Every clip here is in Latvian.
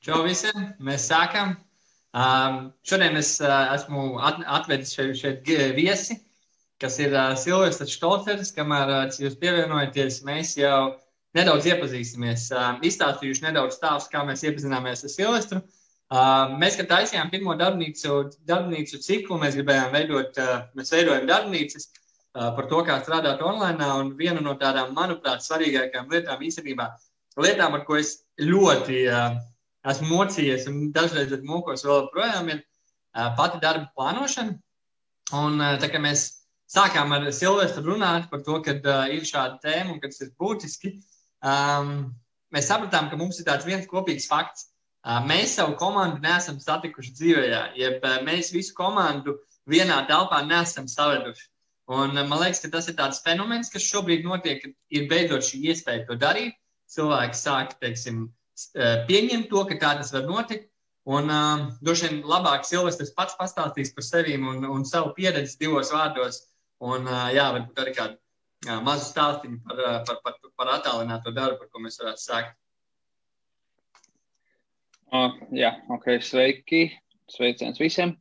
Čau visiem! Mēs sākam. Um, šodien es uh, esmu at atvedis šeit, šeit viesi, kas ir uh, Silvestris Štolferis. Kamēr uh, jūs pievienojaties, mēs jau nedaudz iepazīsimies. Uh, izstāstījuši nedaudz stāstu, kā mēs iepazināmies ar Silvestru. Uh, mēs, kad taisījām pirmo darbnīcu, darbnīcu ciklu, mēs gribējām veidot, uh, mēs veidojam darbnīcas uh, par to, kā strādāt online. Un viena no tādām, manuprāt, svarīgākajām lietām īstenībā, lietām, ar ko es ļoti uh, esmu mocījies un dažreiz mokos vēl projām, ir pati darba plānošana. Un tā kā mēs sākām ar Silvestru runāt par to, ka ir šāda tēma un ka tas ir būtiski, um, mēs sapratām, ka mums ir tāds viens kopīgs fakts. Mēs savu komandu neesam satikuši dzīvē, jeb mēs visu komandu vienā telpā neesam saveduši. Un, man liekas, ka tas ir tāds fenomens, kas šobrīd notiek, ir beidzot šī iespēja to darīt. Cilvēki sāk, teiksim, pieņemt to, ka tā tas var notikt. Un uh, droši vien labāk Silvestris pats pastāstīs par sevi un, un savu pieredzi divos vārdos. Un, uh, jā, varbūt arī kādu uh, mazu stāstīnu par, uh, par, par, par attālināto darbu, par ko mēs varētu sākt. Uh, jā, ok, sveiki. Sveiciens visiem.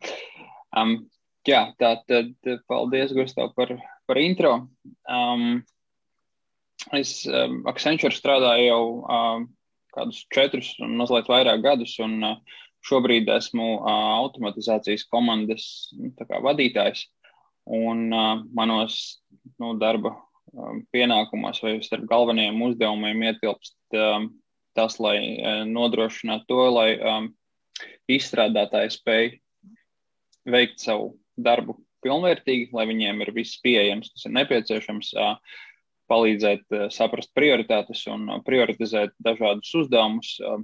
Um, jā, tā tad paldies, Gustav, par, par intro. Um, es um, Accenture strādāju jau um, kādus četrus un mazliet vairāk gadus. Un, uh, šobrīd esmu uh, automatizācijas komandas nu, vadītājs. Un uh, manos nu, darba um, pienākumos vai starp galvenajiem uzdevumiem ietilpst um, tas, lai uh, nodrošinātu to, lai um, izstrādātāji spēj veikt savu darbu pilnvērtīgi, lai viņiem ir viss pieejams, kas ir nepieciešams. Uh, palīdzēt eh, saprast prioritātes un eh, prioritizēt dažādus uzdevumus, eh,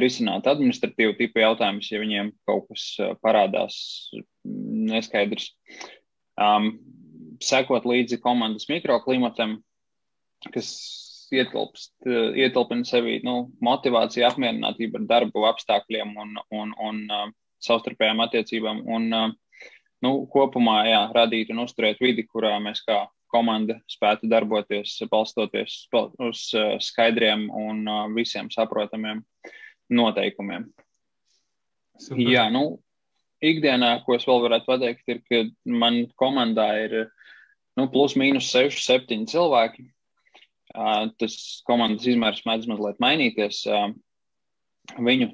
risināt administratīvu tipu jautājumus, ja viņiem kaut kas parādās neskaidrs. Um, sekot līdzi komandas mikroklimatam, kas ietilpst, ietilpina sevi nu, motivāciju, apmierinātību ar darbu apstākļiem un, un, un uh, savstarpējām attiecībām. Un, uh, nu, kopumā jā, radīt un uzturēt vidi, kurā mēs kā komanda spētu darboties balstoties uz uh, skaidriem un uh, visiem saprotamiem noteikumiem. Super. Jā, nu, ikdienā, ko es vēl varētu pateikt, ir, ka man komandā ir nu, plus mīnus 6, 7 cilvēki. Uh, tas komandas izmērs mēdz mazliet mainīties. Viņu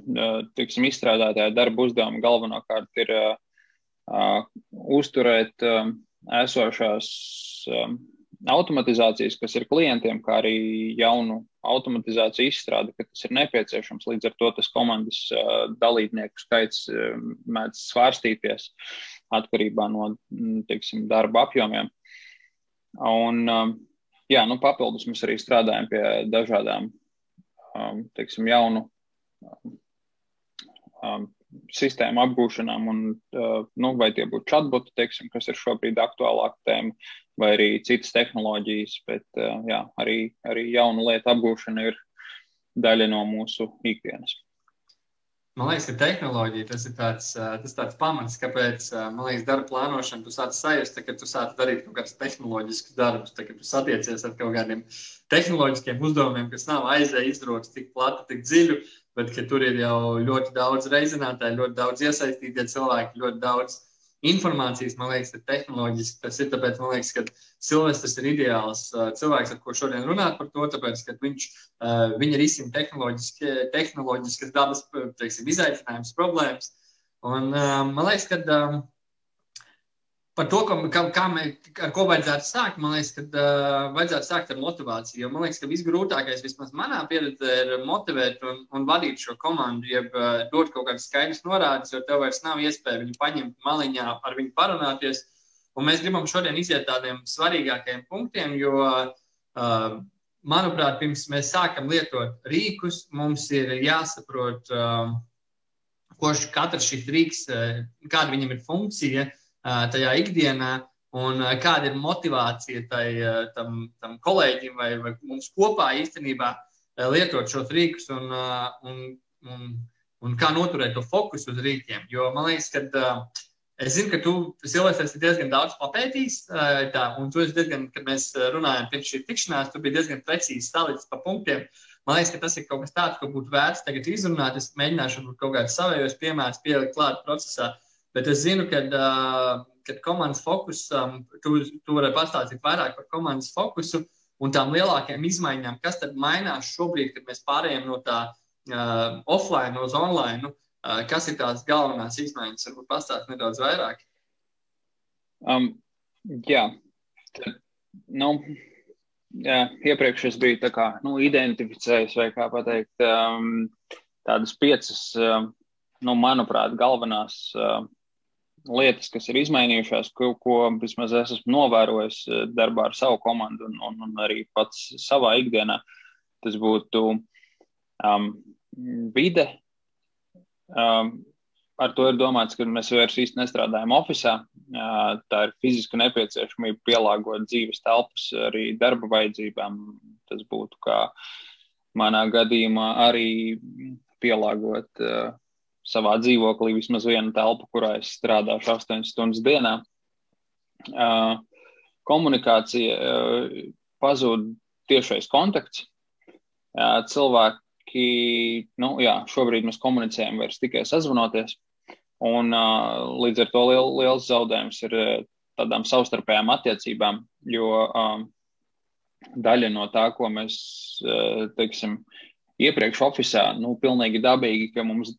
tiksim, izstrādātāja darba uzdevumi galvenokārt ir uzturēt esošās um, automatizācijas, kas ir klientiem, kā arī jaunu automatizāciju izstrādi, ka tas ir nepieciešams. Līdz ar to tas komandas uh, dalībnieku skaits uh, mēdz svārstīties atkarībā no mm, teiksim, darba apjomiem. Un, um, jā, nu, papildus mēs arī strādājam pie dažādām um, teiksim, jaunu um, um sistēmu apgūšanām, un, uh, nu, vai tie būtu chatboti, teiksim, kas ir šobrīd aktuālāka tēma, vai arī citas tehnoloģijas, bet uh, jā, arī, arī jaunu lietu apgūšana ir daļa no mūsu ikdienas. Man liekas, ka tehnoloģija tas ir tāds, uh, tas tāds pamats, kāpēc, man liekas, darba plānošana tu sāc sajust, ka tu sāc darīt kaut kādus tehnoloģiskus darbus, kad tu satiecies ar kaut kādiem tehnoloģiskiem uzdevumiem, kas nav aizēja izroks tik platu, tik dziļu, uh, bet tur ir jau ļoti daudz reizinātāju, ļoti daudz iesaistītie cilvēki, ļoti daudz informācijas, man liekas, ir tehnoloģiski. Tas ir tāpēc, man liekas, ka Silvestris ir ideāls uh, cilvēks, ar ko šodien runāt par to, tāpēc, ka viņš uh, viņa risina tehnoloģiskas dabas teiksim, izaicinājumus, problēmas. Un, uh, man liekas, ka um, par to, ka, kā, kā mē, ar ko vajadzētu sākt, man liekas, ka uh, vajadzētu sākt ar motivāciju. Jo man liekas, ka visgrūtākais, vismaz manā pieredzē, ir motivēt un, un vadīt šo komandu, jeb uh, dot kaut kādas skaidras norādes, jo tev vairs nav iespēja viņu paņemt maliņā, ar viņu parunāties. Un mēs gribam šodien iziet tādiem svarīgākiem punktiem, jo, uh, manuprāt, pirms mēs sākam lietot rīkus, mums ir jāsaprot, uh, ko katrs šis rīks, uh, kāda viņam ir funkcija tajā ikdienā. Un kāda ir motivācija tai, tam, tam kolēģim vai, vai mums kopā īstenībā lietot šos rīkus un, un, un, un kā noturēt to fokusu uz rīkiem. Jo man liekas, ka es zinu, ka tu, Silvestris, esi diezgan daudz papētījis, tā, un tu esi diezgan, kad mēs runājam pirms šī tikšanās, tu biji diezgan precīzi salicis pa punktiem. Man liekas, ka tas ir kaut kas tāds, ko būtu vērts tagad izrunāt. Es mēģināšu kaut kādus savējos piemērus pielikt klāt procesā. Bet es zinu, ka, uh, komandas fokus, um, tu, tu vari pastāstīt vairāk par komandas fokusu un tām lielākajām izmaiņām, kas tad mainās šobrīd, kad mēs pārējām no tā uh, offline uz online. Nu, uh, kas ir tās galvenās izmaiņas? Varbūt pastāstīt nedaudz vairāk. Um, jā, tad, nu, jā, iepriekš es biju kā, nu, identificējis, vai kā pateikt, um, tādas piecas, um, nu, manuprāt, galvenās uh, lietas, kas ir izmainījušās, ko, ko vismaz es esmu novērojis uh, darbā ar savu komandu un, un, un arī pats savā ikdienā. Tas būtu um, vide. Um, ar to ir domāts, ka mēs vairs īsti nestrādājam oficiālā. Tā ir fiziska nepieciešamība pielāgot dzīves telpas arī darba vajadzībām. Tas būtu kā manā gadījumā arī pielāgot uh, savā dzīvoklī vismaz vienu telpu, kurā es strādāšu 8 stundas dienā. Uh, komunikācija uh, pazūd tiešais kontakts. Uh, cilvēki, nu jā, šobrīd mēs komunicējam vairs tikai sazvanoties. Un līdz ar to liel, liels zaudējums ir tādām savstarpējām attiecībām, jo daļa no tā, ko mēs, teiksim, iepriekš oficiālā, nu, pilnīgi dabīgi, ka mums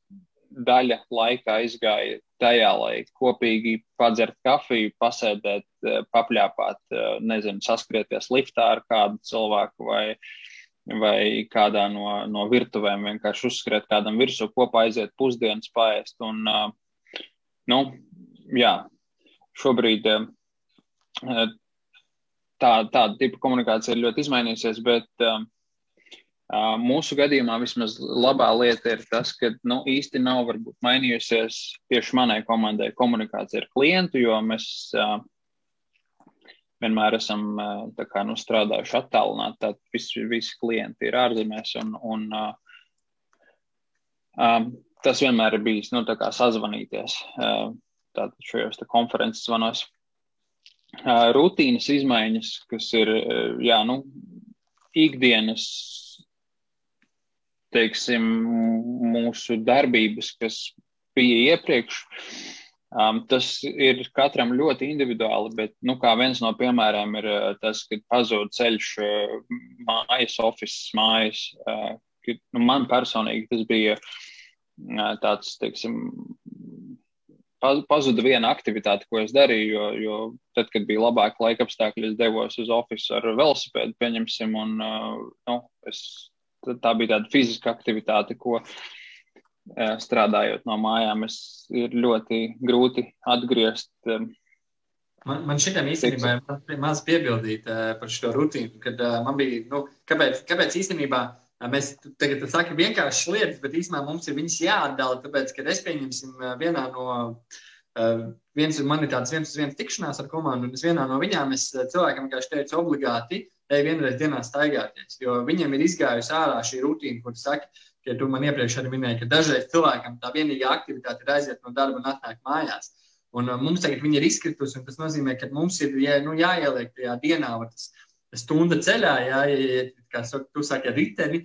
daļa laika aizgāja tajā, lai kopīgi padzert kafiju, pasēdēt, papļāpāt, nezinu, saskrieties liftā ar kādu cilvēku vai, vai kādā no, no virtuvēm, vienkārši uzskriet kādam virsū, kopā aiziet pusdienas paēst. Un, uh, Nu, jā, šobrīd eh, tā, tāda tipa komunikācija ir ļoti izmainījusies, bet uh, mūsu gadījumā vismaz labā lieta ir tas, ka nu, īsti nav varbūt mainījusies tieši manai komandai komunikācija ar klientu, jo mēs uh, vienmēr esam uh, kā, nu, strādājuši attālināti. Tad visi, visi klienti ir ārzemēs un, un uh, um, tas vienmēr ir bijis nu, sazvanīties šajos konferences zvanos. Rutīnas izmaiņas, kas ir jā, nu, ikdienas, teiksim, mūsu darbības, kas bija iepriekš, Um, tas ir katram ļoti individuāli, bet nu, viens no piemēriem ir uh, tas, kad pazūd ceļš uh, mājas, oficiāls mājas. Uh, nu, man personīgi tas bija uh, tāds, teiksim, pazuda viena aktivitāte, ko es darīju, jo, jo tad, kad bija labāki laika apstākļi, es devos uz oficiālu ar velosipēdu, pieņemsim, un nu, es, tā bija tāda fiziska aktivitāte, ko strādājot no mājām, es ir ļoti grūti atgriezt. Man, man šitam īstenībā ir maz piebildīt uh, par šo rutīnu, kad uh, man bija, nu, kāpēc, kāpēc īstenībā uh, Mēs tagad sakām vienkāršas lietas, bet īstenībā mums ir viņas jāatdala. Tāpēc, kad es pieņemsim vienā no, viens, man ir tāds viens uz viens tikšanās ar komandu, un es vienā no viņām es cilvēkam vienkārši teicu, obligāti ej vienreiz dienā staigāties. Jo viņiem ir izgājusi ārā šī rutīna, kur saka, ka tu man iepriekš arī minēji, ka dažreiz cilvēkam tā vienīgā aktivitāte ir aiziet no darba un atnākt mājās. Un mums tagad ir izkritusi, un tas nozīmē, ka mums ir jā, nu, jāieliek tajā dienā tas stunda ceļā, jā, ja, kā saki, ar riteni,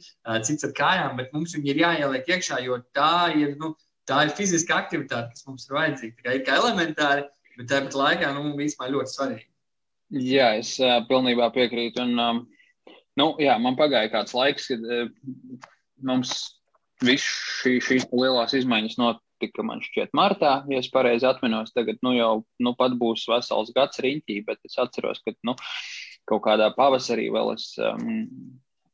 cits ar kājām, bet mums viņi ir jāieliek iekšā, jo tā ir, nu, tā ir fiziska aktivitāte, kas mums ir vajadzīga. Tā kā elementāri, bet tāpat laikā, nu, vispār ļoti svarīgi. Jā, es uh, pilnībā piekrītu. Un, um, nu, jā, man pagāja kāds laiks, kad uh, mums viss šī, šīs lielās izmaiņas notika, man šķiet, martā, ja es pareizi atminos. Tagad, nu, jau nu, pat būs vesels gads riņķī, bet es atceros, ka, nu, kaut kādā pavasarī vēl es um,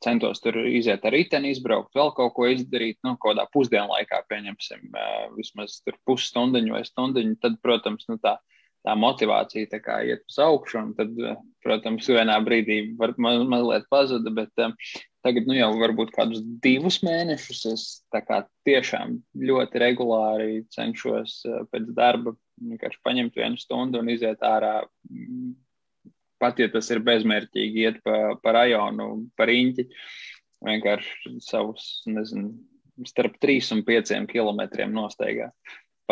centos tur iziet ar riteni, izbraukt, vēl kaut ko izdarīt, nu, kaut kādā pusdienlaikā, pieņemsim, uh, vismaz tur pusstundiņu vai stundiņu, tad, protams, nu, tā, tā motivācija tā kā iet uz augšu, un tad, uh, protams, vienā brīdī var, maz, mazliet pazuda, bet um, tagad, nu, jau varbūt kādus divus mēnešus es kā tiešām ļoti regulāri cenšos uh, pēc darba vienkārši paņemt vienu stundu un iziet ārā pat ja tas ir bezmērķīgi iet pa, pa rajonu, pa riņķi, vienkārši savus, nezinu, starp 3 un 5 kilometriem nosteigā.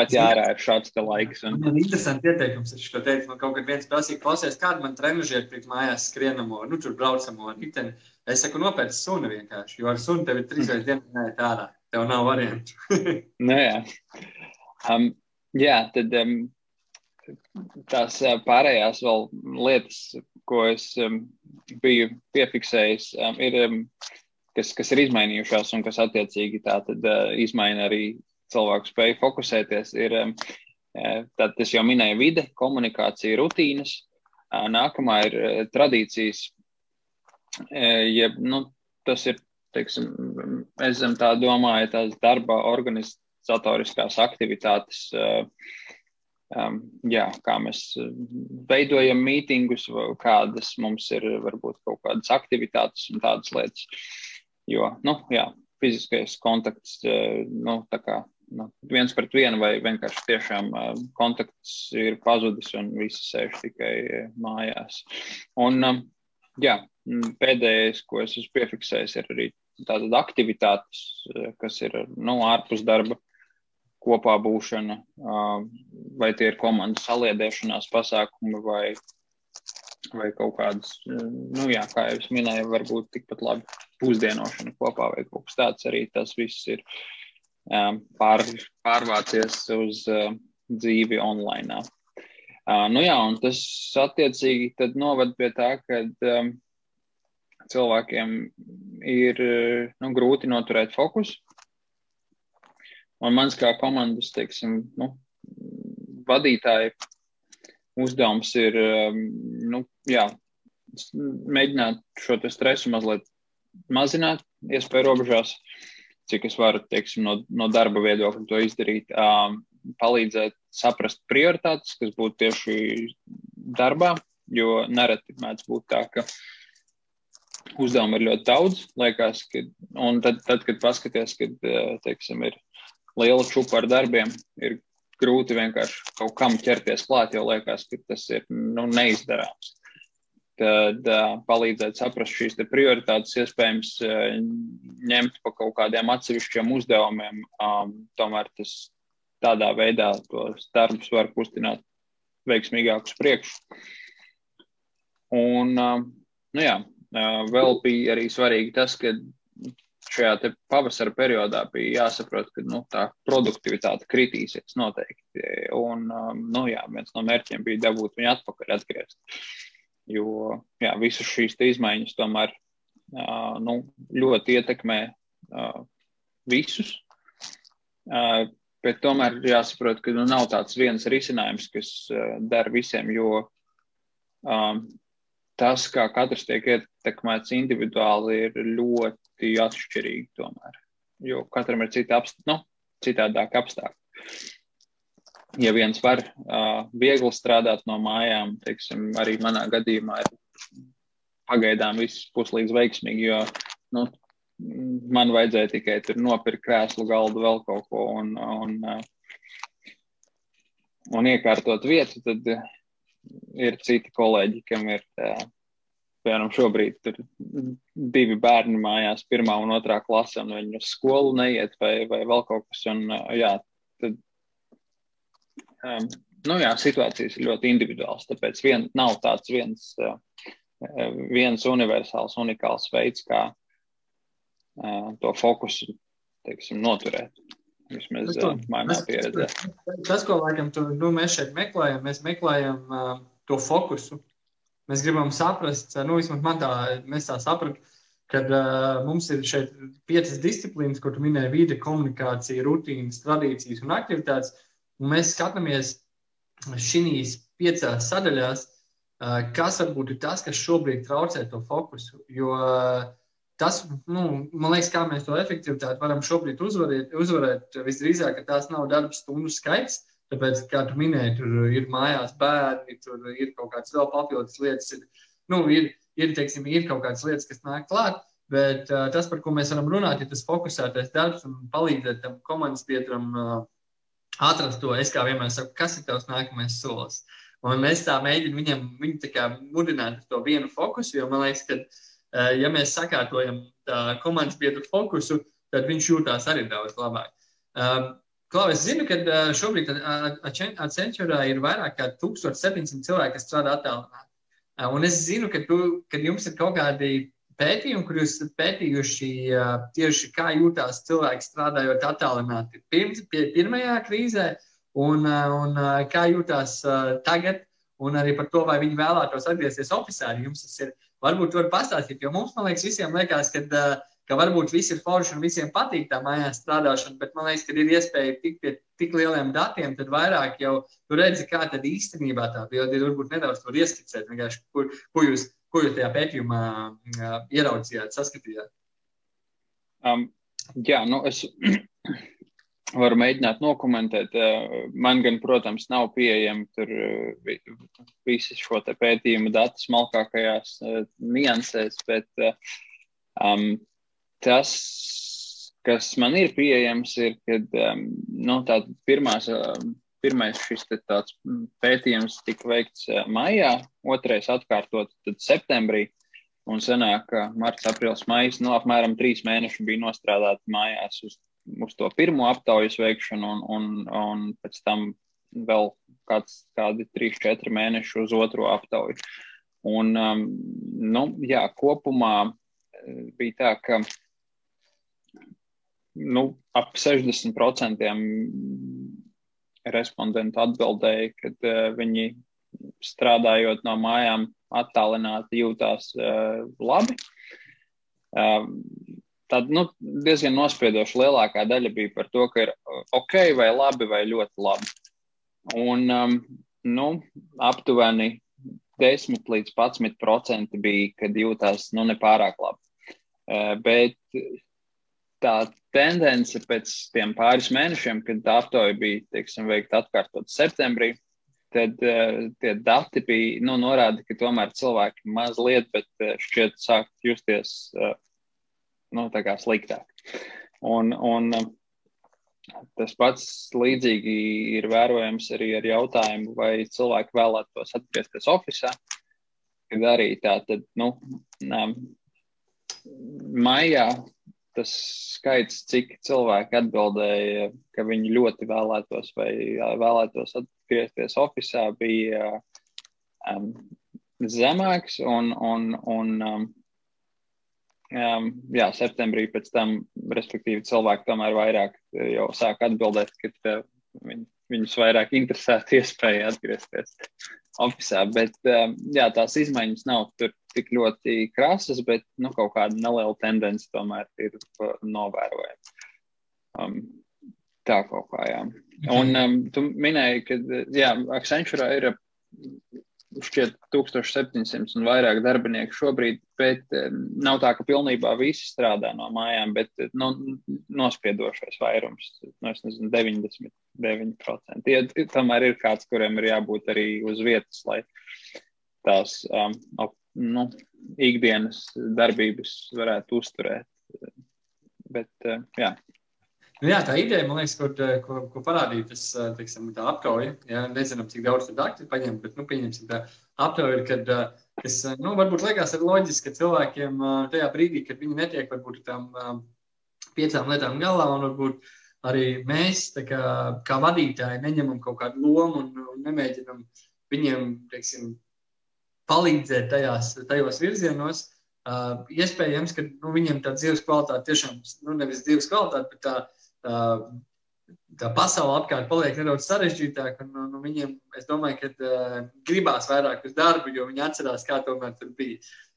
Pat jārā ir šāds laiks. Un... Man interesanti ieteikums, es to teicu, man kaut kad viens prasīja, klausies, kādu man trenižiet priekš mājās skrienamo, nu, tur braucamo riteni. Es saku, nopēc suni vienkārši, jo ar suni tev ir trīs reizes dienā jāiet ārā. Tev nav variantu. nu, jā. Um, jā, tad um, tās uh, pārējās vēl lietas, ko es um, biju piefiksējis, um, ir, um, kas, kas ir izmainījušās un kas attiecīgi tā tad uh, izmaina arī cilvēku spēju fokusēties, ir uh, tad es jau minēju vide, komunikācija, rutīnas. Nākamā ir uh, tradīcijas, jeb, nu, tas ir, teiksim, es zem tā domāju, tās darba organizatoriskās aktivitātes, jā, kā mēs veidojam mītingus, kādas mums ir varbūt kaut kādas aktivitātes un tādas lietas. Jo, nu, jā, fiziskais kontakts, nu, tā kā nu, viens pret vienu, vai vienkārši tiešām uh, kontakts ir pazudis un visi sēž tikai mājās. Un, um, jā, pēdējais, ko es esmu piefiksējis, ir arī tādas aktivitātes, kas ir nu, ārpus darba, kopā būšana, uh, vai tie ir komandas saliedēšanās pasākumi vai, vai kaut kādas, nu jā, kā jau es minēju, varbūt tikpat labi pusdienošana kopā vai kaut kas tāds arī tas viss ir. Uh, Um, pār, pārvācies uz uh, dzīvi online. Uh, nu jā, un tas attiecīgi tad novad pie tā, ka um, cilvēkiem ir nu, grūti noturēt fokusu. Un mans kā komandas, teiksim, nu, vadītāja uzdevums ir, um, nu, jā, mēģināt šo stresu mazliet mazināt, iespēju robežās. Uh, cik es varu, teiksim, no, no darba viedokļa to izdarīt, um, palīdzēt saprast prioritātes, kas būtu tieši darbā, jo nereti mēdz būt tā, ka uzdevumu ir ļoti daudz, liekas, ka, un tad, tad kad paskaties, kad, teiksim, ir liela čupa ar darbiem, ir grūti vienkārši kaut kam ķerties klāt, jo liekas, ka tas ir, nu, neizdarāms tad uh, palīdzēt saprast šīs prioritātes, iespējams, uh, ņemt pa kaut kādiem atsevišķiem uzdevumiem. Um, tomēr tas tādā veidā tos darbus var kustināt veiksmīgāk uz priekšu. Un, uh, nu jā, uh, vēl bija arī svarīgi tas, ka šajā pavasara periodā bija jāsaprot, ka nu, tā produktivitāte kritīsies noteikti. Un, um, nu, jā, viens no mērķiem bija dabūt viņu atpakaļ atgriezt. Jo jā, visas šīs izmaiņas tomēr uh, nu, ļoti ietekmē uh, visus. Uh, bet tomēr jāsaprot, ka nu, nav tāds viens risinājums, kas uh, der visiem, jo um, tas, kā katrs tiek ietekmēts individuāli, ir ļoti atšķirīgi tomēr. Jo katram ir cita apst nu, citādāk apstākļi ja viens var uh, viegli strādāt no mājām, teiksim, arī manā gadījumā ir pagaidām viss puslīdz veiksmīgi, jo nu, man vajadzēja tikai tur nopirkt krēslu, galdu, vēl kaut ko un, un, uh, un iekārtot vietu, tad ir citi kolēģi, kam ir, uh, piemēram, šobrīd tur divi bērni mājās, pirmā un otrā klase, un viņi uz skolu neiet vai, vai vēl kaut kas, un jā, tad um, nu jā, situācijas ir ļoti individuāls. Tāpēc vien, nav tāds viens, uh, viens universāls, unikāls veids, kā uh, to fokusu teiksim, noturēt. Vismaz uh, manā pieredzē. Tas, ko laikam, tu, nu, mēs šeit meklējam, mēs meklējam uh, to fokusu. Mēs gribam saprast, nu, vismaz man tā, mēs tā sapratu, kad uh, mums ir šeit piecas disciplīnas, ko tu minēji - vide, komunikācija, rutīnas, tradīcijas un aktivitātes. Uh, Un mēs skatāmies šīs piecās sadaļās, kas varbūt ir tas, kas šobrīd traucē to fokusu. Jo tas, nu, man liekas, kā mēs to efektivitāti varam šobrīd uzvarēt, uzvarēt visdrīzāk, ka tās nav darba stundu skaits. Tāpēc, kā tu minēji, tur ir mājās bērni, tur ir kaut kādas vēl papildus lietas. Ir, nu, ir, ir, teiksim, ir kaut kādas lietas, kas nāk klāt. Bet uh, tas, par ko mēs varam runāt, ir tas fokusētais darbs un palīdzēt tam komandas biedram uh, atrast to. Es kā vienmēr saku, kas ir tavs nākamais solis. Un mēs tā mēģinām viņam viņu tā kā mudināt uz to vienu fokusu, jo man liekas, ka, eh, ja mēs sakārtojam komandas biedru fokusu, tad viņš jūtās arī daudz labāk. Um, Klau, es zinu, ka šobrīd Accenture ir vairāk kā 1700 cilvēki, kas strādā attālināti. Un es zinu, ka, tu, ka jums ir kaut kādi pētījumi, kur jūs pētījuši tieši kā jūtās cilvēki strādājot attālināti pirms, pie pirmajā krīzē, un, un kā jūtās tagad, un arī par to, vai viņi vēlētos atgriezties oficiāli. Jums tas ir, varbūt var pastāstīt, jo mums, man liekas, visiem liekas, ka, ka varbūt viss ir forši un visiem patīk tā mājās strādāšana, bet man liekas, ka ir iespēja tikt pie tik lieliem datiem, tad vairāk jau redzi, kā tad īstenībā tā bilde ir, varbūt nedaudz tur ieskicēt, kur, ko jūs Ko jūs tajā pētījumā uh, ieraudzījāt, saskatījāt? Um, jā, nu es varu mēģināt nokomentēt. Man gan, protams, nav pieejami tur visi šo pētījumu datu smalkākajās niansēs, bet um, tas, kas man ir pieejams, ir, kad um, nu, pirmās um, pirmais šis tāds pētījums tika veikts maijā, otrais atkārtot septembrī. Un sanāk, ka marts, aprils, maijs, nu, apmēram trīs mēneši bija nostrādāti mājās uz, uz to pirmo aptaujas veikšanu, un, un, un pēc tam vēl kāds, kādi trīs, četri mēneši uz otro aptauju. Un, um, nu, jā, kopumā bija tā, ka nu, ap 60% respondentu atbildēja, ka uh, viņi strādājot no mājām attālināti jūtās uh, labi. Uh, tad nu, diezgan nospiedoša lielākā daļa bija par to, ka ir ok, vai labi, vai ļoti labi. Un um, nu, aptuveni 10 līdz 11 procenti bija, kad jūtās nu, nepārāk labi. Bet tā tendence pēc tiem pāris mēnešiem, kad tā aptauja bija teiksim, veikta atkārtot septembrī, tad uh, tie dati bija nu, norāda, ka tomēr cilvēki mazliet, bet uh, šķiet sāk justies uh, nu, sliktāk. Un, un uh, tas pats līdzīgi ir vērojams arī ar jautājumu, vai cilvēki vēlētos atgriezties oficiālā. Kad arī tā, tad, nu, um, maijā tas skaits, cik cilvēki atbildēja, ka viņi ļoti vēlētos vai vēlētos atgriezties oficiālā, bija um, zemāks. Un, un, un um, um, jā, septembrī pēc tam, respektīvi, cilvēki tomēr vairāk jau sāk atbildēt, ka uh, viņi, viņus vairāk interesētu iespēja atgriezties oficiālā. Bet um, jā, tās izmaiņas nav tur tik ļoti krasas, bet nu, kaut kāda neliela tendence tomēr ir novērojama. Um, tā kaut kā, jā. Un um, tu minēji, ka jā, Accenture ir šķiet 1700 un vairāk darbinieku šobrīd, bet um, nav tā, ka pilnībā visi strādā no mājām, bet nu, nospiedošais vairums, nu, es nezinu, 99%. Tie tomēr ir kāds, kuriem ir jābūt arī uz vietas, lai tās um, nu, ikdienas darbības varētu uzturēt. Bet, eh, jā. Nu jā, tā ideja, man liekas, ko, ko, ko parādīja tas eh, teiksim, aptauja. Ja, nezinām, cik daudz tur akti paņemt, bet nu, pieņemsim tā aptauja, ir, kad, eh, kas nu, varbūt liekas loģiski, ka cilvēkiem tajā brīdī, kad viņi netiek varbūt tam piecām lietām galā, un varbūt arī mēs, kā, kā vadītāji, neņemam kaut kādu lomu un, un nemēģinam viņiem, teiksim, palīdzēt tajās, tajos virzienos. Uh, iespējams, ka nu, viņiem tā dzīves kvalitāte tiešām, nu, nevis dzīves kvalitāte, bet tā, tā, tā pasaule apkārt paliek nedaudz sarežģītāka. Un, un viņiem, es domāju, ka uh, gribās vairāk uz darbu, jo viņi atcerās, kā tomēr tur bija. Uh,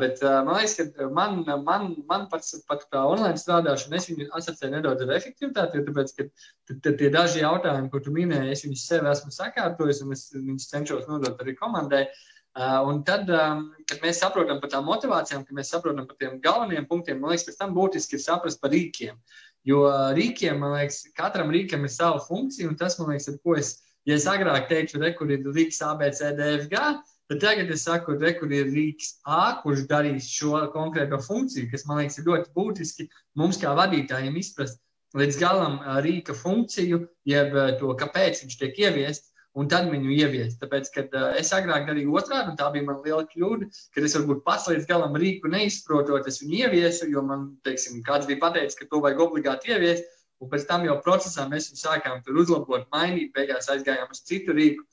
bet uh, man liekas, ka man, man, man pats pat kā online strādāšana, es viņu asociēju nedaudz ar efektivitāti, jo tāpēc, ka tie daži jautājumi, ko tu minēji, es viņus sev esmu sakārtojis un es viņus cenšos nodot arī komandai. Uh, Uh, un tad, um, kad mēs saprotam par tām motivācijām, kad mēs saprotam par tiem galvenajiem punktiem, man liekas, pēc tam būtiski ir saprast par rīkiem. Jo rīkiem, man liekas, katram rīkam ir sava funkcija, un tas, man liekas, ir ko es, ja es agrāk teicu, re, kur ir rīks ABCDFG, tad tagad es saku, re, kur ir rīks A, kurš darīs šo konkrēto funkciju, kas, man liekas, ir ļoti būtiski mums kā vadītājiem izprast līdz galam rīka funkciju, jeb to, kāpēc viņš tiek ieviests un tad viņu ieviest. Tāpēc, kad uh, es agrāk darīju otrādi, un tā bija mana liela kļūda, kad es varbūt pats līdz galam rīku neizprotot, es viņu ieviesu, jo man, teiksim, kāds bija pateicis, ka to vajag obligāti ieviest. un pēc tam jau procesā mēs viņu sākām tur uzlabot, mainīt, beigās aizgājām uz citu rīku.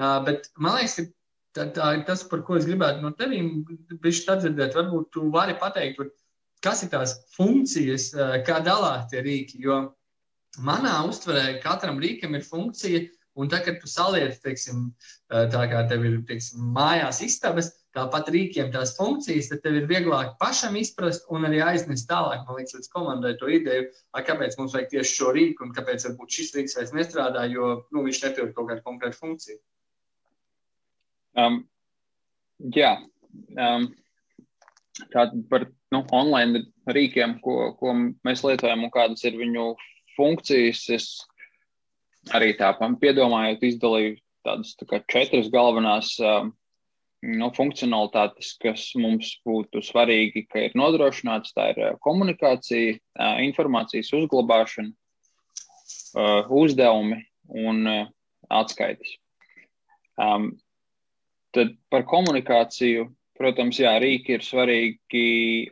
Uh, bet man liekas, ka tā, tā ir tas, par ko es gribētu no tevīm atdzirdēt. Varbūt tu vari pateikt, kas ir tās funkcijas, uh, kā dalās tie rīki. Jo manā uztverē katram rīkam ir funkcija, un tā, kad tu saliec, teiksim, tā kā tev ir teiksim, mājās istabas, tāpat rīkiem tās funkcijas, tad tev ir vieglāk pašam izprast un arī aiznest tālāk. Man liekas, līdz komandai to ideju, a, kāpēc mums vajag tieši šo rīku un kāpēc varbūt šis rīks vairs nestrādā, jo nu, viņš netur kaut kādu konkrētu funkciju. Um, jā, um, tātad par nu, online rīkiem, ko, ko mēs lietojam un kādas ir viņu funkcijas, es arī tā piedomājot, izdalīju tādas tā četras galvenās um, nu, funkcionalitātes, kas mums būtu svarīgi, ka ir nodrošināts, tā ir eh, komunikācija, eh, informācijas uzglabāšana, eh, uzdevumi un atskaites. Um, tad par komunikāciju, protams, jā, rīki ir svarīgi,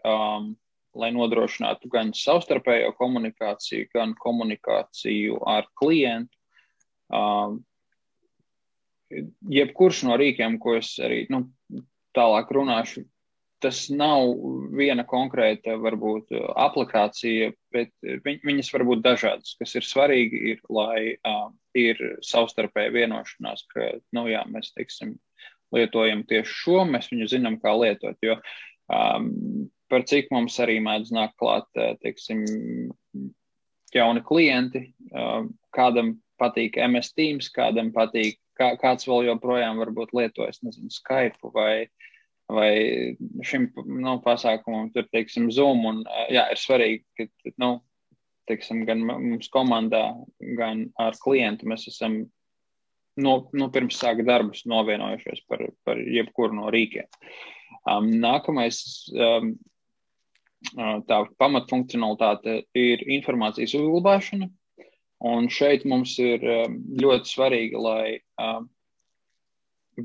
um, lai nodrošinātu gan savstarpējo komunikāciju, gan komunikāciju ar klientu. Um, jebkurš no rīkiem, ko es arī nu, tālāk runāšu, tas nav viena konkrēta, varbūt, aplikācija, bet viņ, viņas var būt dažādas. Kas ir svarīgi, ir, lai uh, ir savstarpēja vienošanās, ka, nu, jā, mēs, teiksim, lietojam tieši šo, mēs viņu zinām, kā lietot. Jo um, par cik mums arī mēdz nākt klāt, teiksim, jauni klienti, uh, kādam patīk MS Teams, kādam patīk kā, kāds vēl joprojām varbūt lietojas, nezinu, Skype vai, vai šim nu, pasākumam, tur, teiksim, Zoom. Un, jā, ir svarīgi, ka, nu, teiksim, gan mums komandā, gan ar klientu mēs esam no, nu, pirms sāka darbus novienojušies par, par jebkuru no rīkiem. Um, nākamais, um, tā pamatfunkcionalitāte ir informācijas uzglabāšana. Un šeit mums ir um, ļoti svarīgi, lai um,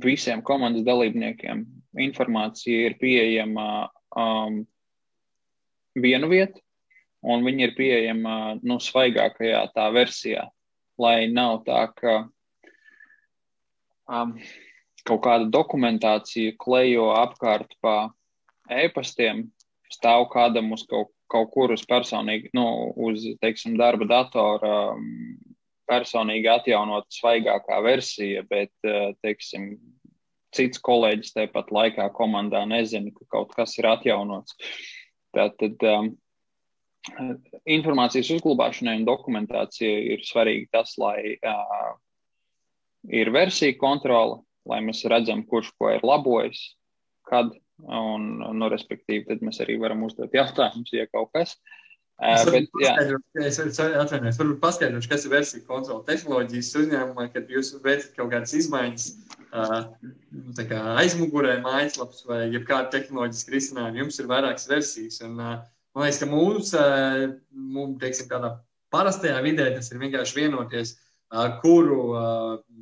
visiem komandas dalībniekiem informācija ir pieejama um, vienu vietu, un viņi ir pieejama nu, svaigākajā tā versijā, lai nav tā, ka um, kaut kāda dokumentācija klejo apkārt pa e-pastiem, stāv kādam uz kaut kaut kur uz personīgi, nu, uz, teiksim, darba datora um, personīgi atjaunot svaigākā versija, bet, uh, teiksim, cits kolēģis tepat laikā komandā nezina, ka kaut kas ir atjaunots. Tātad um, informācijas uzglabāšanai un dokumentācijai ir svarīgi tas, lai uh, ir versija kontrole, lai mēs redzam, kurš ko ir labojis, kad Un, nu, respektīvi, tad mēs arī varam uzdot jautājumus, ja kaut kas. Es es atvainojos, varbūt paskaidrošu, kas ir versija kontrola tehnoloģijas uzņēmumā, kad jūs veicat kaut kādas izmaiņas nu, kā aizmugurē mājaslaps vai jebkāda tehnoloģiska risinājuma. Jums ir vairākas versijas. Un, man liekas, ka mums, mums teiksim, tādā parastajā vidē tas ir vienkārši vienoties kuru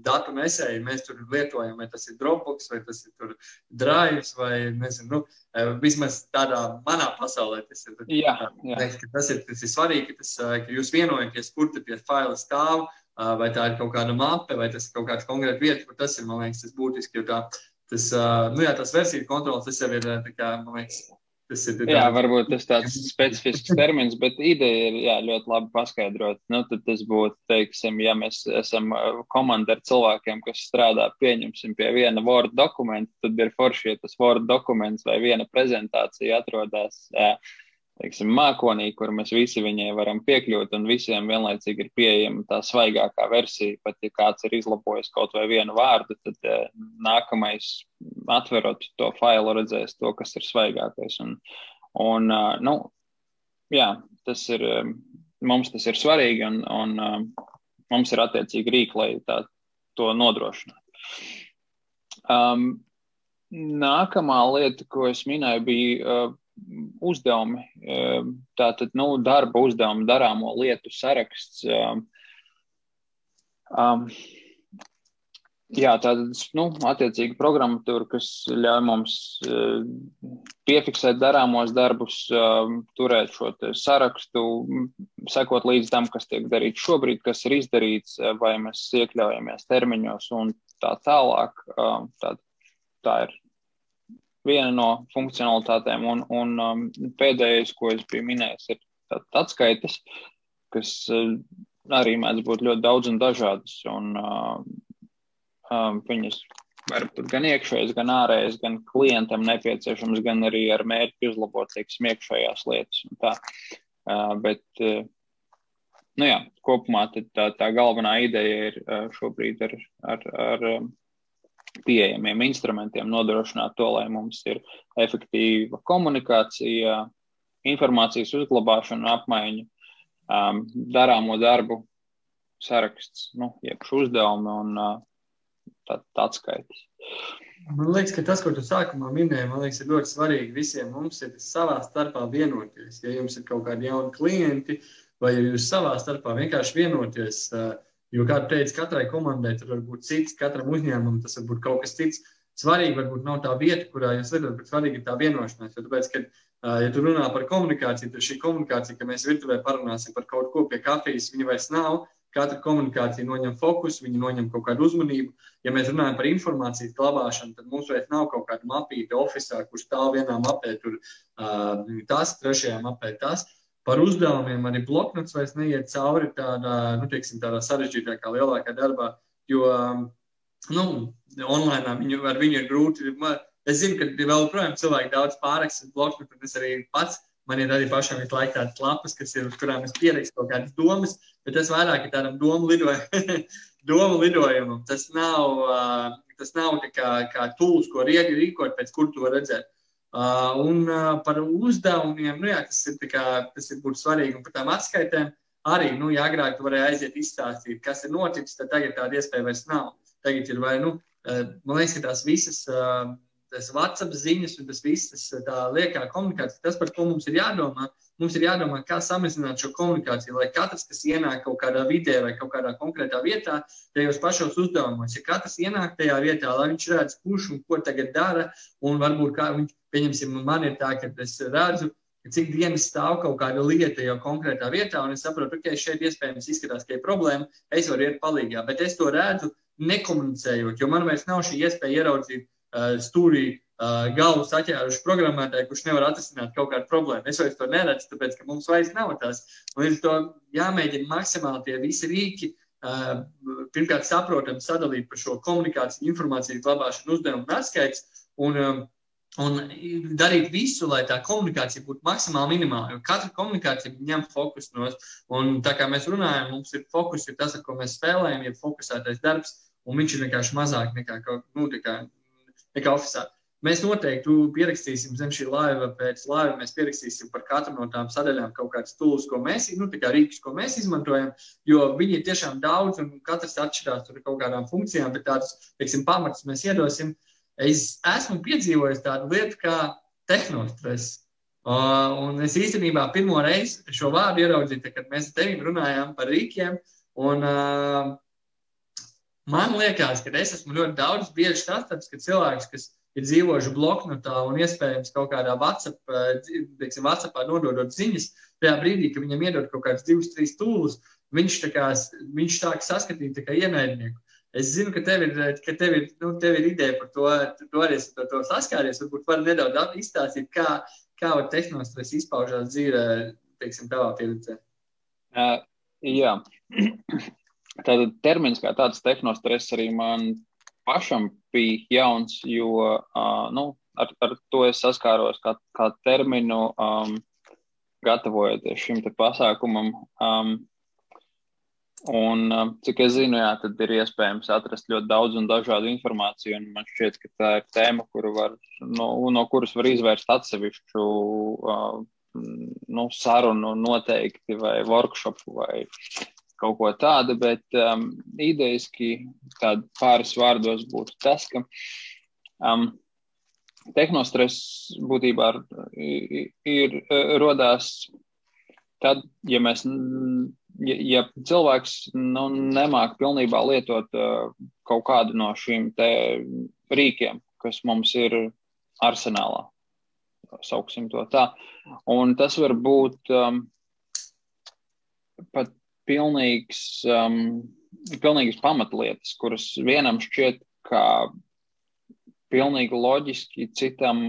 datu nesēju mēs tur lietojam, vai tas ir Dropbox, vai tas ir Drive, vai nezinu, nu, vismaz tādā manā pasaulē tas ir. Jā, jā. Teiks, tas, ir tas ir svarīgi, ka, tas, ka jūs vienojaties, kur tie faili stāv, vai tā ir kaut kāda mape, vai tas ir kaut kāda konkrēta vieta, kur tas ir, man liekas, tas būtiski, jo tā, tas, nu jā, tas versiju kontrols, tas jau ir, kā, man liekas, Tas ir jā, varbūt tas tāds specifisks termins, bet ideja ir jā, ļoti labi paskaidrot. Nu, tad tas būtu, teiksim, ja mēs esam uh, komanda ar cilvēkiem, kas strādā, pieņemsim, pie viena Word dokumenta, tad ir forši, ja tas Word dokuments vai viena prezentācija atrodas. Jā, teiksim, mākonī, kur mēs visi viņai varam piekļūt, un visiem vienlaicīgi ir pieejama tā svaigākā versija. Pat ja kāds ir izlabojis kaut vai vienu vārdu, tad eh, nākamais, atverot to failu, redzēs to, kas ir svaigākais. Un, un uh, nu, jā, tas ir, mums tas ir svarīgi, un, un uh, mums ir attiecīgi rīki, lai tā, to nodrošinātu. Um, nākamā lieta, ko es minēju, bija uh, uzdevumi, ehm, tātad nu, darba uzdevumi, darāmo lietu saraksts. Um, jā, tāda nu, attiecīga programmatūra, kas ļauj mums piefiksēt darāmos darbus, turēt šo sarakstu, sekot līdz tam, kas tiek darīts šobrīd, kas ir izdarīts, vai mēs iekļaujamies termiņos un tā tālāk. Tā, tā ir viena no funkcionalitātēm. Un, un um, pēdējais, ko es biju minējis, ir atskaites, kas uh, arī mēdz būt ļoti daudz un dažādas. Un, uh, Um, viņas var būt gan iekšējas, gan ārējas, gan klientam nepieciešams, gan arī ar mērķi uzlabot, teiksim, iekšējās lietas. Uh, bet, uh, nu jā, kopumā tā, tā galvenā ideja ir uh, šobrīd ar, ar, ar um, pieejamiem instrumentiem nodrošināt to, lai mums ir efektīva komunikācija, informācijas uzglabāšana, apmaiņa, um, darāmo darbu saraksts, nu, jeb uzdevumi un uh, tāds skaitis. Man liekas, ka tas, ko tu sākumā minēji, liekas, ir ļoti svarīgi visiem mums ir savā starpā vienoties. Ja jums ir kaut kādi jauni klienti, vai ja jūs savā starpā vienkārši vienoties, jo, kā teica, katrai komandai tur var būt cits, katram uzņēmumam tas var būt kaut kas cits. Svarīgi varbūt nav tā vieta, kurā jūs redzat, bet svarīgi ir tā vienošanās. Jo, tāpēc, kad, ja tu runā par komunikāciju, tad šī komunikācija, ka mēs virtuvē parunāsim par kaut ko pie kafijas, viņa vairs nav Katra komunikācija noņem fokusu, viņi noņem kaut kādu uzmanību. Ja mēs runājam par informācijas glabāšanu, tad mums vairs nav kaut kāda mapīta oficiālā, kurš stāv vienā mapē, tur uh, tas, trešajā mapē tas. Par uzdevumiem arī bloknots vairs neiet cauri tādā, nu, teiksim, tādā sarežģītākā, lielākā darbā, jo nu, online viņu, ar viņu ir grūti. Es zinu, ka vēl joprojām cilvēki daudz pārraksta bloknotu, un es arī pats Man ir arī pašam visu laiku tādas lapas, kas ir, uz kurām es pierakstu kaut kādas domas, bet tas vairāk ir tādam domu, lidoj domu lidojumam. Tas nav, uh, tas nav kā, kā tūls, ko rīkot, pēc kur to redzēt. Uh, un uh, par uzdevumiem, nu jā, tas ir, kā, tas ir būtu svarīgi. Un par tām atskaitēm arī, nu, ja agrāk tu varēji aiziet izstāstīt, kas ir noticis, tad tagad tāda iespēja vairs nav. Tagad ir vai, nu, uh, man liekas, ka tās visas. Uh, tas WhatsApp ziņas un tas viss, tas tā liekā komunikācija, tas, par ko mums ir jādomā, mums ir jādomā, kā samazināt šo komunikāciju, lai katrs, kas ienāk kaut kādā vidē vai kaut kādā konkrētā vietā, tajos pašos uzdevumos, ja katrs ienāk tajā vietā, lai viņš redz, kurš un ko tagad dara, un varbūt kā viņš, pieņemsim, man ir tā, ka es redzu, cik dienas stāv kaut kāda lieta jau konkrētā vietā, un es saprotu, ka okay, šeit iespējams izskatās, ka ir problēma, es varu iet palīgā, bet es to redzu nekomunicējot, jo man vairs nav šī iespēja ieraudzīt Uh, stūrī uh, galvu saķēruši programmētāji, kurš nevar atrisināt kaut kādu problēmu. Es vairs to neredzu, tāpēc, ka mums vairs nav tās. Līdz to jāmēģina maksimāli tie visi rīki, uh, pirmkārt, saprotami sadalīt par šo komunikāciju, informācijas glabāšanu, uzdevumu un atskaits. Un, um, Un darīt visu, lai tā komunikācija būtu maksimāli minimāla. Jo katra komunikācija ņem fokus no mums. Un tā kā mēs runājam, mums ir fokus, ir tas, ar ko mēs spēlējam, ir fokusētais darbs, un viņš ir vienkārši mazāk nekā, nu, kā, nekā oficiāli. Mēs noteikti pierakstīsim zem šī laiva, pēc laiva mēs pierakstīsim par katru no tām sadaļām kaut kādas tools, ko mēs, nu, tā kā rīkus, ko mēs izmantojam, jo viņi ir tiešām daudz un katrs atšķirās ar kaut kādām funkcijām, bet tādus, teiksim, pamatus mēs iedosim. Es esmu piedzīvojis tādu lietu kā tehnostres. Uh, un es īstenībā pirmo reizi šo vārdu ieraudzīju, kad mēs ar tevi runājām par rīkiem. Un, uh, Man liekas, ka es esmu ļoti daudz bieži sastaps, ka cilvēks, kas ir dzīvojuši bloknotā un iespējams kaut kādā WhatsApp, eh, teiksim, WhatsAppā nododot ziņas, tajā brīdī, kad viņam iedod kaut kādas divas, trīs tūlus, viņš tā kā, viņš tā kā saskatīt tā kā ienaidnieku. Es zinu, ka tev ir, ka tev ir, nu, tev ir ideja par to, tu arī esi ar to saskāries. Varbūt var nedaudz izstāstīt, kā, kā tehnostres izpaužās dzīvē, teiksim, tavā pieredzē. Uh, jā. Tātad termins kā tāds tehnostress arī man pašam bija jauns, jo uh, nu, ar, ar to es saskāros kā, kā terminu, um, gatavojoties šim pasākumam. Um, un, um, cik es zinu, jā, tad ir iespējams atrast ļoti daudz un dažādu informāciju. Man šķiet, ka tā ir tēma, var, no, no kuras var izvērst atsevišķu uh, nu, sarunu noteikti vai workshopu vai kaut ko tādu, bet um, idejaski pāris vārdos būtu tas, ka um, tehnostress būtībā ir, ir rodās tad, ja mēs, ja, ja cilvēks nu, nemāk pilnībā lietot uh, kaut kādu no šīm rīkiem, kas mums ir arsenālā. Sauksim to tā. Un tas var būt um, pat pilnīgs, um, pilnīgas pamatlietas, kuras vienam šķiet kā pilnīgi loģiski, citam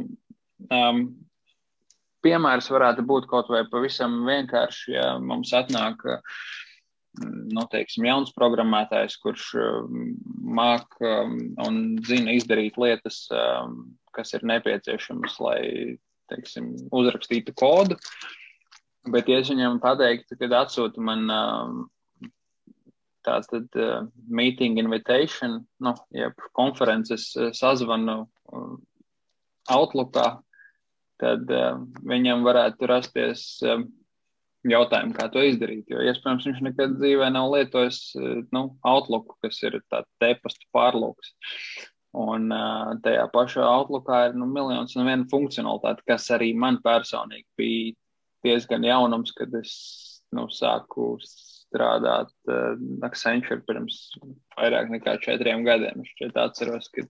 um, piemērs varētu būt kaut vai pavisam vienkārši, ja mums atnāk uh, nu, teiksim, jauns programmētājs, kurš um, māk um, un zina izdarīt lietas, kas ir nepieciešamas, lai teiksim, uzrakstītu kodu. Bet, ja es viņam pateiktu, kad atsūta man uh, meeting invitation, nu, jeb konferences sazvanu Outlookā, tad uh, viņam varētu rasties uh, jautājumu, kā to izdarīt. Jo, iespējams, viņš nekad dzīvē nav lietojis eh, nu, Outlook, kas ir tāds tepastu pārlūks. Un uh, tajā pašā Outlookā ir nu, miljons un viena funkcionalitāte, kas arī man personīgi bija diezgan jaunums, kad es nu, sāku strādāt uh, Accenture pirms vairāk nekā četriem gadiem. Es šķiet atceros, ka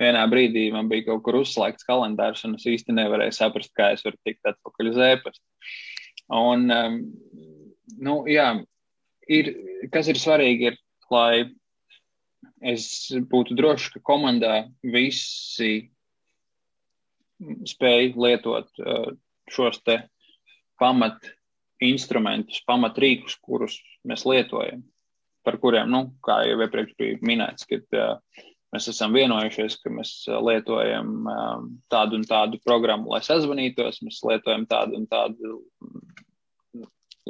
vienā brīdī man bija kaut kur uzslēgts kalendārs, un es īsti nevarēju saprast, kā es varu tikt atpakaļ uz e-pastu. Un, um, nu, jā, ir, kas ir svarīgi, ir, lai es būtu drošs, ka komandā visi spēj lietot uh, šos te pamat instrumentus, pamat rīkus, kurus mēs lietojam, par kuriem, nu, kā jau iepriekš bija minēts, kad uh, mēs esam vienojušies, ka mēs lietojam um, tādu un tādu programmu, lai sazvanītos, mēs lietojam tādu un tādu,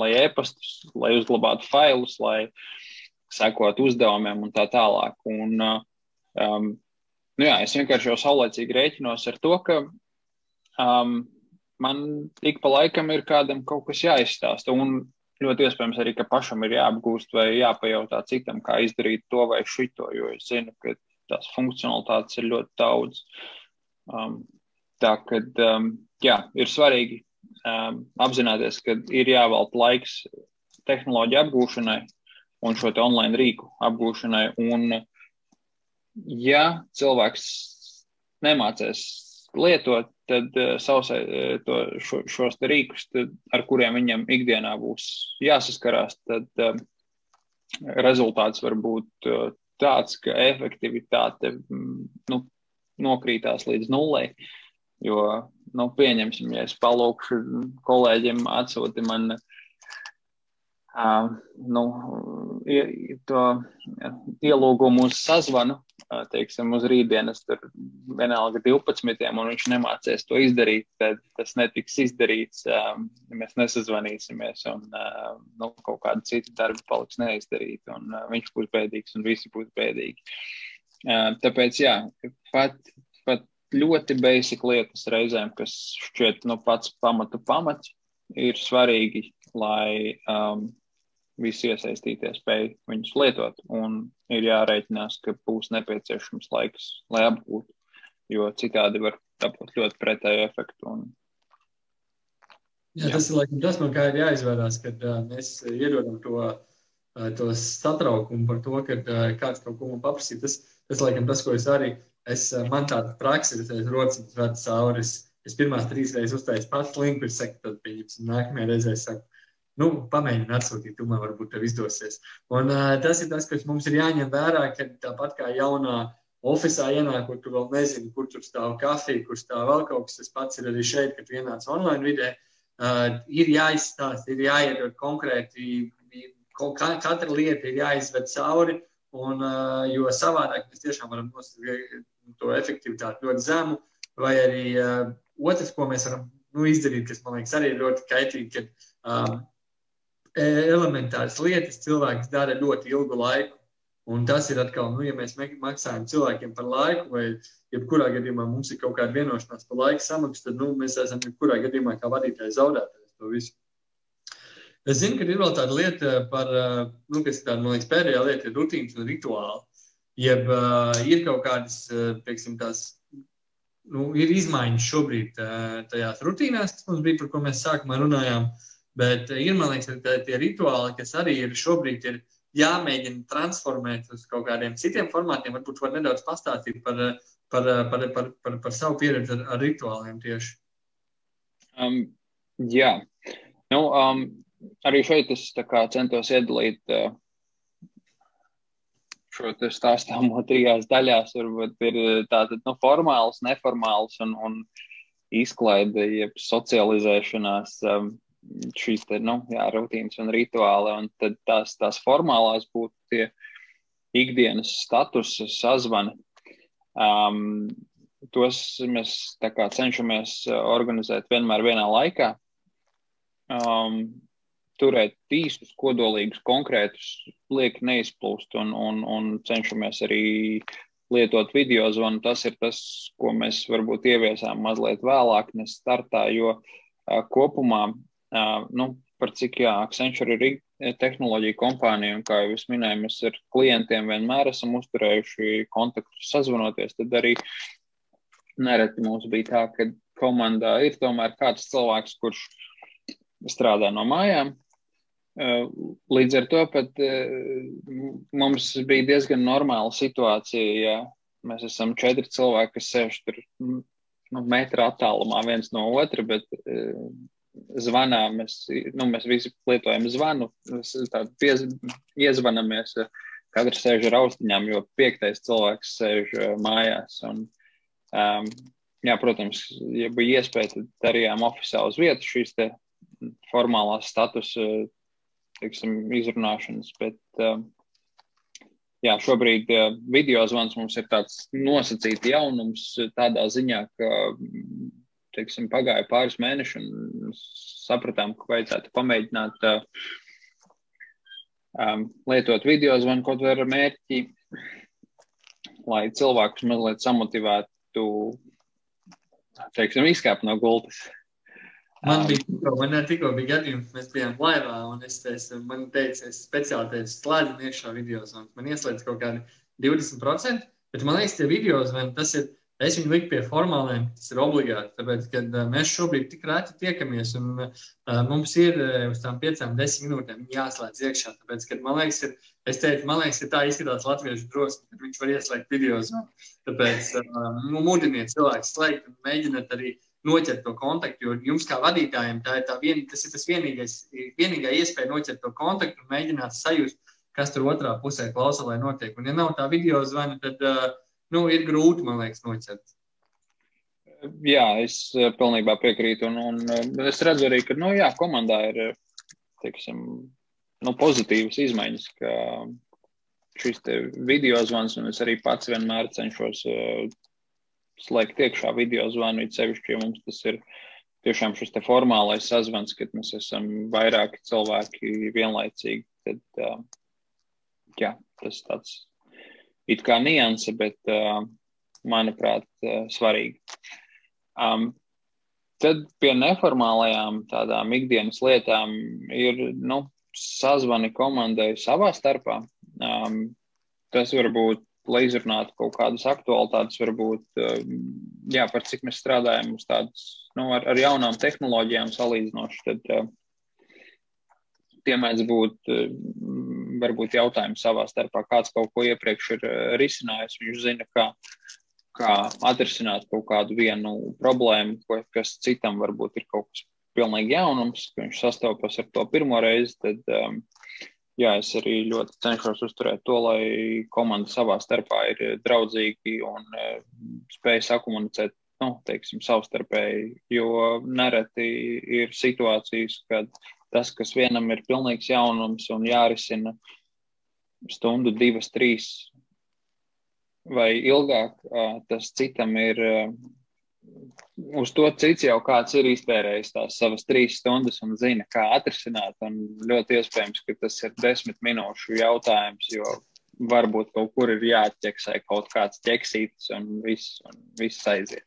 lai e-pastus, lai uzglabātu failus, lai sekotu uzdevumiem un tā tālāk. Un, um, nu jā, es vienkārši jau saulēcīgi rēķinos ar to, ka um, man ik pa laikam ir kādam kaut kas jāizstāsta. Un ļoti iespējams arī, ka pašam ir jāapgūst vai jāpajautā citam, kā izdarīt to vai šito, jo es zinu, ka tās funkcionalitātes ir ļoti daudz. Um, tā kā um, jā, ir svarīgi um, apzināties, ka ir jāvelta laiks tehnoloģiju apgūšanai un šo online rīku apgūšanai. Un, ja cilvēks nemācēs lietot, tad uh, sausai, uh, to, šo, šos rīkus, tad, ar kuriem viņam ikdienā būs jāsaskarās, tad uh, rezultāts var būt uh, tāds, ka efektivitāte mm, nu, nokrītās līdz nulē. Jo, nu, pieņemsim, ja es palūkšu kolēģiem, atsūti man uh, nu, to ielūgumu uz sazvanu, teiksim, uz rītdienas, tur vienalga 12, un viņš nemācēs to izdarīt, tad tas netiks izdarīts, ja mēs nesazvanīsimies, un nu, kaut kāda cita darba paliks neizdarīta, un viņš būs bēdīgs, un visi būs bēdīgi. Tāpēc, jā, pat, pat ļoti basic lietas reizēm, kas šķiet, nu, pats pamatu pamats, ir svarīgi, lai um, visi iesaistītie spēj viņus lietot. Un ir jārēķinās, ka būs nepieciešams laiks, lai apgūtu, jo citādi var dabūt ļoti pretēju efektu. Un, jā, jā. Tas ir laikam, tas, no kā ir jāizvērās, kad uh, mēs iedodam to, uh, to satraukumu par to, ka uh, kāds kaut ko man paprasīja. Tas, tas laikam, tas, ko es arī, es, uh, man tāda praksa ir, es rociņas vedu cauri. Es, es pirmās trīs reizes uztaisu pats linku, es saku, tad pieņemsim, nākamajā reizē es saku, nu, pamēģini atsūtīt, man varbūt tev izdosies. Un uh, tas ir tas, kas mums ir jāņem vērā, ka tāpat kā jaunā oficiālā ienākot, tu vēl nezini, kur tur stāv kafija, kur stāv vēl kaut kas. Tas pats ir arī šeit, kad ienāc online vidē. Uh, ir jāizstāsta, ir jāiedod konkrēti, katra lieta ir jāizved cauri, un, uh, jo savādāk mēs tiešām varam nosakt to efektivitāti ļoti zemu, vai arī uh, otrs, ko mēs varam nu, izdarīt, kas man liekas arī ļoti kaitīgi, kad um, elementāras lietas cilvēks dara ļoti ilgu laiku. Un tas ir atkal, nu, ja mēs maksājam cilvēkiem par laiku, vai jebkurā gadījumā mums ir kaut kāda vienošanās par laika samaksu, tad nu, mēs esam jebkurā gadījumā kā vadītāji zaudētājs to visu. Es zinu, ka ir vēl tāda lieta, par, nu, kas ir tāda, man liekas, pēdējā lieta, ir rutīnas un rituāli. Jeb uh, ir kaut kādas, teiksim, tās, nu, ir izmaiņas šobrīd tajās rutīnās, kas mums bija, par ko mēs sākumā runājām. Uh, Bet eh, ir, man liekas, tie rituāli, kas arī ir šobrīd ir jāmēģina transformēt uz kaut kādiem citiem formātiem. Varbūt var nedaudz pastāstīt par, par, par, par, par, par savu pieredzi ar, ar rituāliem tieši. Um, jā, nu, um, arī šeit es centos iedalīt uh, šo stāstāmo trijās daļās. Varbūt ir tātad nu, formāls, neformāls un, un izklaide, jeb socializēšanās. Um, šīs te, nu, jā, rutīnas un rituāli, un tad tās, tās formālās būtu tie ikdienas statusa sazvani. Um, tos mēs kā, cenšamies organizēt vienmēr vienā laikā. Um, turēt īstus, kodolīgus, konkrētus, lieki neizplūst un, un, un cenšamies arī lietot video zvanu. Tas ir tas, ko mēs varbūt ieviesām mazliet vēlāk, ne startā, jo uh, kopumā, uh, nu, par cik jā, Accenture ir tehnoloģija kompānija, un kā jau es minēju, mēs ar klientiem vienmēr esam uzturējuši kontaktus sazvanoties, tad arī nereti mums bija tā, ka komandā ir tomēr kāds cilvēks, kurš strādā no mājām, līdz ar to pat mums bija diezgan normāla situācija, ja mēs esam četri cilvēki, kas sēž tur nu, metra attālumā viens no otra, bet zvanā mēs, nu, mēs visi lietojam zvanu, piez, iezvanamies, katrs sēž ar austiņām, jo piektais cilvēks sēž mājās. Un, um, jā, protams, ja bija iespēja, tad darījām oficiālu uz vietu šīs formālās status teiksim, izrunāšanas. Bet, uh, jā, šobrīd uh, video zvans mums ir tāds nosacīts jaunums tādā ziņā, ka teiksim, pagāja pāris mēneši un sapratām, ka vajadzētu pamēģināt uh, um, lietot video zvanu kaut vai ar mērķi, lai cilvēkus mazliet samotivētu, teiksim, izkāpt no gultas. Man bija tikko, man tikko bija gadījums, mēs bijām laivā, un es, es man teicu, es speciāli teicu, slēdzu iekšā video zvanu. Man ieslēdz kaut kādi 20%, bet man liekas, tie video zvani, tas ir, es viņu liku pie formāliem, tas ir obligāti, tāpēc, ka uh, mēs šobrīd tik rēti tiekamies, un uh, mums ir uh, uz tām piecām, desmit minūtēm jāslēdz iekšā, tāpēc, ka man liekas, ir, es teicu, man liekas, ka tā izskatās latviešu drosmi, ka viņš var ieslēgt video zvanu. Tāpēc, uh, nu, mudiniet cilvēku slēgt un mēģiniet arī noķert to kontaktu. Jo jums, kā vadītājiem, tā ir, tā vien, tas ir tas vienīgais, vienīgā iespēja noķert to kontaktu un mēģināt sajust, kas tur otrā pusē klausa, lai notiek. Un, ja nav tā video zvana, tad uh, nu, ir grūti, man liekas, noķert. Jā, es pilnībā piekrītu. Un, un es redzu arī, ka nu, jā, komandā ir teiksim, nu, pozitīvas izmaiņas. Šis video zvans, un es arī pats vienmēr cenšos slēgt iekšā video zvanu, it sevišķi, ja mums tas ir tiešām šis formālais sazvans, kad mēs esam vairāki cilvēki vienlaicīgi, tad, uh, jā, tas tāds it kā nianse, bet, uh, manuprāt, uh, svarīgi. Um, tad pie neformālajām tādām ikdienas lietām ir, nu, sazvani komandai savā starpā. Um, tas var būt lai izrunātu kaut kādas aktualitātes, varbūt, um, jā, par cik mēs strādājam uz tādas, nu, ar, ar jaunām tehnoloģijām salīdzinoši, tad uh, tie mēdz būt, uh, varbūt jautājumi savā starpā, kāds kaut ko iepriekš ir uh, risinājis, viņš zina, kā, kā atrisināt kaut kādu vienu problēmu, kas citam varbūt ir kaut kas pilnīgi jaunums, ka viņš sastopas ar to pirmo reizi, tad um, jā, es arī ļoti cenšos uzturēt to, lai komanda savā starpā ir draudzīgi un uh, spēj sakomunicēt, nu, teiksim, savstarpēji, jo nereti ir situācijas, kad tas, kas vienam ir pilnīgs jaunums un jārisina stundu, divas, trīs vai ilgāk, tas citam ir uz to cits jau kāds ir iztērējis tās savas trīs stundas un zina, kā atrisināt. Un ļoti iespējams, ka tas ir desmit minūšu jautājums, jo varbūt kaut kur ir jāatķeksē kaut kāds ķeksītis un viss, un viss aiziet.